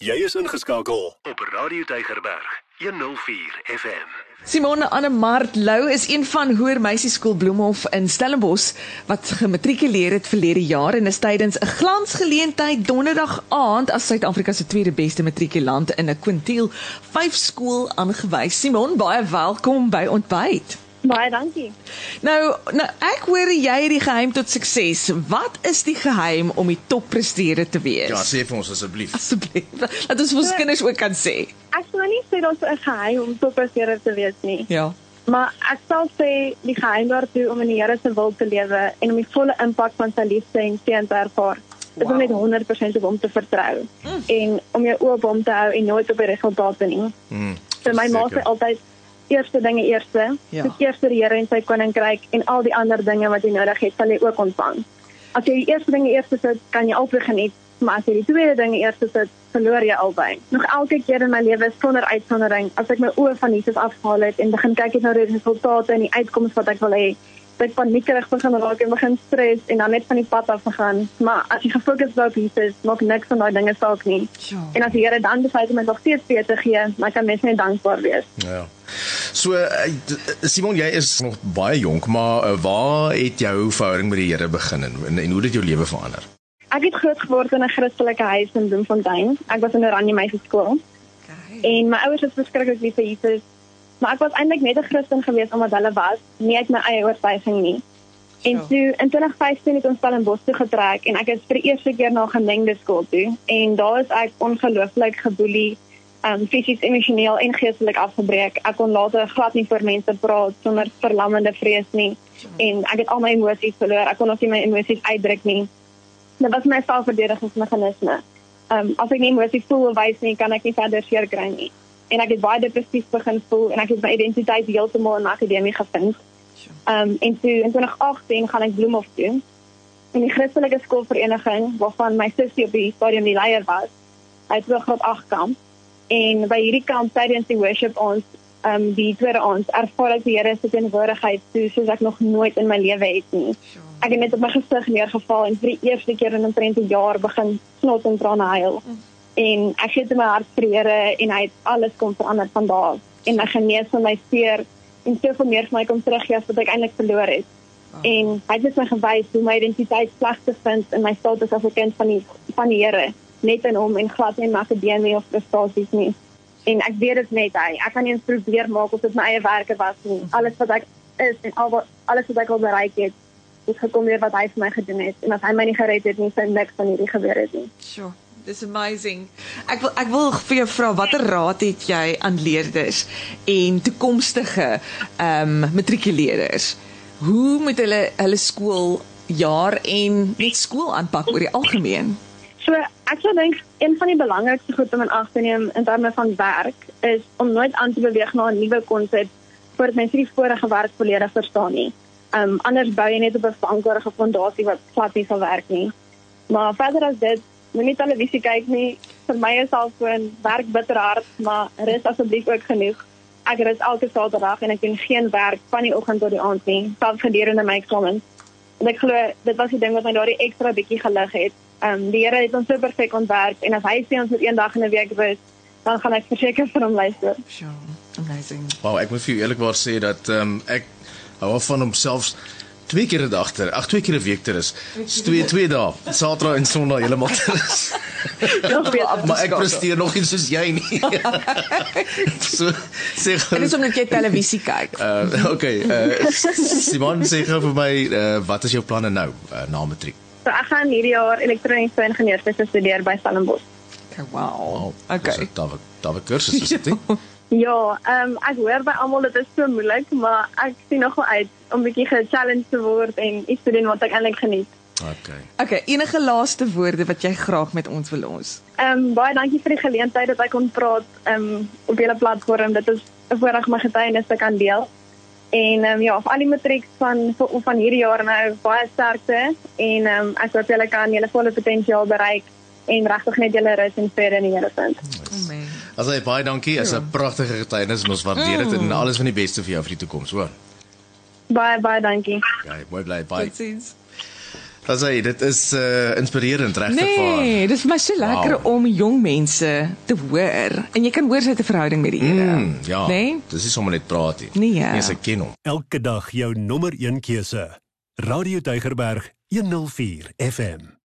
Jy is ingeskakel op Radio Tygerberg 104 FM. Simone Annemart Lou is een van Hoër Meisieskool Bloemhof in Stellenbosch wat gematrikuleer het verlede jaar en is tydens 'n glansgeleentheid donderdag aand as Suid-Afrika se tweede beste matrikulant in 'n kwintiel 5 skool aangewys. Simon, baie welkom by Ontbyt. Baie dankie. Nou, nou ek hoor jy het die geheim tot sukses. Wat is die geheim om die toppresteerder te wees? Ja, sê vir ons asseblief. asseblief. Dat ons vir ons kinders ook kan sê. Ek sou nie sê daar's 'n geheim om toppresteerder te wees nie. Ja. Maar ek sal sê die geheim daartoe om in die Here se wil te lewe en om die volle impak van sy liefde en seën te ervaar. Dit Wow. is om net 100% op hom te vertrou Mm. en om jou oë op hom te hou en nooit op die resultate nie. Mm. So my ma sê altyd eerste dinge eerste. Ja. Soek eers die Here en sy koninkryk en al die ander dinge wat jy nodig het, sal jy ook ontvang. As jy die eerste dinge eerste sit, kan jy albei geniet, maar as jy die tweede dinge eerste sit, verloor jy albei. Nog elke keer in my lewe sonder uitsondering, as ek my oë van Jesus afhaal het en begin kyk het na die resultate en die uitkomste wat ek wil hê, ek paniekerig begin raak en begin stres en dan net van die pad af gegaan. Maar as jy gefokus is op Jesus, maak niks van daai dinge saak nie. Ja. En as die Here dan besluit om my nog steeds beter te gee, dan kan mens net dankbaar wees. Ja. So eh, Simon, jy is nog baie jonk, maar uh, waar het jou verhouding met die Here begin en, en, hoe het dit jou lewe verander? Ek het groot geword in 'n Christelike huis in Bloemfontein. Ek was in 'n Oranje meisieskool Okay. en my ouers is verskriklik lief vir Jesus. Maar ek was eintlik net 'n Christen geweest omdat hulle was, nie uit my eie oortuiging nie. En Ja. toe in 2015 het ons Stellenbosch toe getrek en ek is vir die eerste keer na gemengde skool toe en daar is ek ongelooflik geboelie, um fisies, emosioneel en geestelik afgebreek. Ek kon later glad nie voor mense praat sonder verlammende vrees nie en ek het al my emosies verloor. Ek kon ook nie my emosies uitdruk nie. Dit was my selfverdedigingsmeganisme. Um as ek nie emosies voel of wys nie, kan ek nie verder seer kry nie. En ek het baie depressief begin voel en ek het my identiteit heeltemal in akademie gevind. Um en toe in 2018 gaan ek Bloemhof toe in die Christelike skoolvereniging waarvan my sussie op die stadium die leier was. Hy het ook graad 8 kamp en by hierdie kamp tydens die worship ons um die tweede ons ervaar ek die Here se teenwoordigheid so soos ek nog nooit in my lewe het nie. Ek het net op my gesig neergeval en vir die eerste keer in omtrent 'n jaar begin snot en trane huil. En ek het in my hart vir Here en hy het alles kom verander van daar. En my genees van my seer en soveel meer vir my kom teruggee as wat ek eintlik verloor het. En hy het my gewys hoe my identiteit sleg te vind in my status as 'n kind van die van die Here, net in hom en glad nie in my akademie of prestasies nie. En ek weet dit net hy. Ek kan nie eens probeer maak of dit my eie werke was nie. Alles wat ek is en al wat alles wat ek al bereik het, het gekom deur wat hy vir my gedoen het. En as hy my nie gered het nie, sou niks van hierdie gebeur het nie. Sure. Dis amazing. Ek wil ek wil vir jou vra watter raad het jy aan leerders en toekomstige ehm um, matrikuleerders? Hoe moet hulle hulle skool jaar en net skool aanpak oor die algemeen? So ek sou dink een van die belangrikste goed om in ag te neem in terme van werk is om nooit aan te beweeg na 'n nuwe konsep voordat mens die vorige werk volledig verstaan nie. Um anders bou jy net op 'n vankerige fondasie wat glad nie sal werk nie. Maar verder as dit, moenie televisie kyk nie. Vir my is selfoon werk bitter hard, maar rus asseblief ook genoeg. Ek rus elke Saterdag en ek doen geen werk van die oggend tot die aand nie, selfs gedurende my eksamens. En ek glo dit was die ding wat my daardie ekstra bietjie gelig het. Ehm um, die Here het ons so perfek ontwerp en as hy sê ons moet een dag in 'n week rus, dan gaan ek verseker vir hom luister. Sure. Amazing. Wow, ek moet vir jou eerlikwaar sê dat ehm um, ek hou af van homself twee keer 'n dag te, ag twee keer 'n week te rus. Dis twee twee dae, Saterdag en Sondag heeltemal te rus. Nog beter. maar ek presteer nog nie soos jy nie. so sê En dis gou omdat jy televisie kyk. uh okay, uh Simon sê gou vir my uh wat is jou planne nou uh, na matriek? So ek gaan hierdie jaar elektroniese ingenieurswese studeer by Stellenbosch. Okay, wow. Dis Okay. 'n tawe tawe kursus is dit nie? Ja, ehm um, ek hoor by almal dit is so moeilik, maar ek sien nogal uit om 'n bietjie ge-challenge te word en iets te doen wat ek eintlik geniet. Okay. Okay, enige laaste woorde wat jy graag met ons wil ons? Ehm um, baie dankie vir die geleentheid dat ek kon praat ehm um, op julle platform. Dit is 'n voorreg om my getuienis te kan deel. En ehm um, ja, vir al die matrieks van van hierdie jaar nou baie sterkte en ehm um, ek hoop julle kan julle volle potensiaal bereik en regtig net julle rus en vrede in die Here vind. Amen. Jy baie dankie, is 'n pragtige getuienis en ons waardeer dit en alles van die beste vir jou vir die toekoms, hoor. Baie baie dankie. Okay, mooi bly, bye. Totsiens. Dat sê dit is uh inspirerend regtig vir. Nee, dit is my so lekker Wow. om jong mense te hoor. En jy kan hoor sy het 'n verhouding met die Here. Mm, ja. Nee? Dis nie sommer net praat nie. Nee, ja. Nee, sy ken hom. Elke dag jou nommer 1 keuse. Radio Deugerberg 104 FM.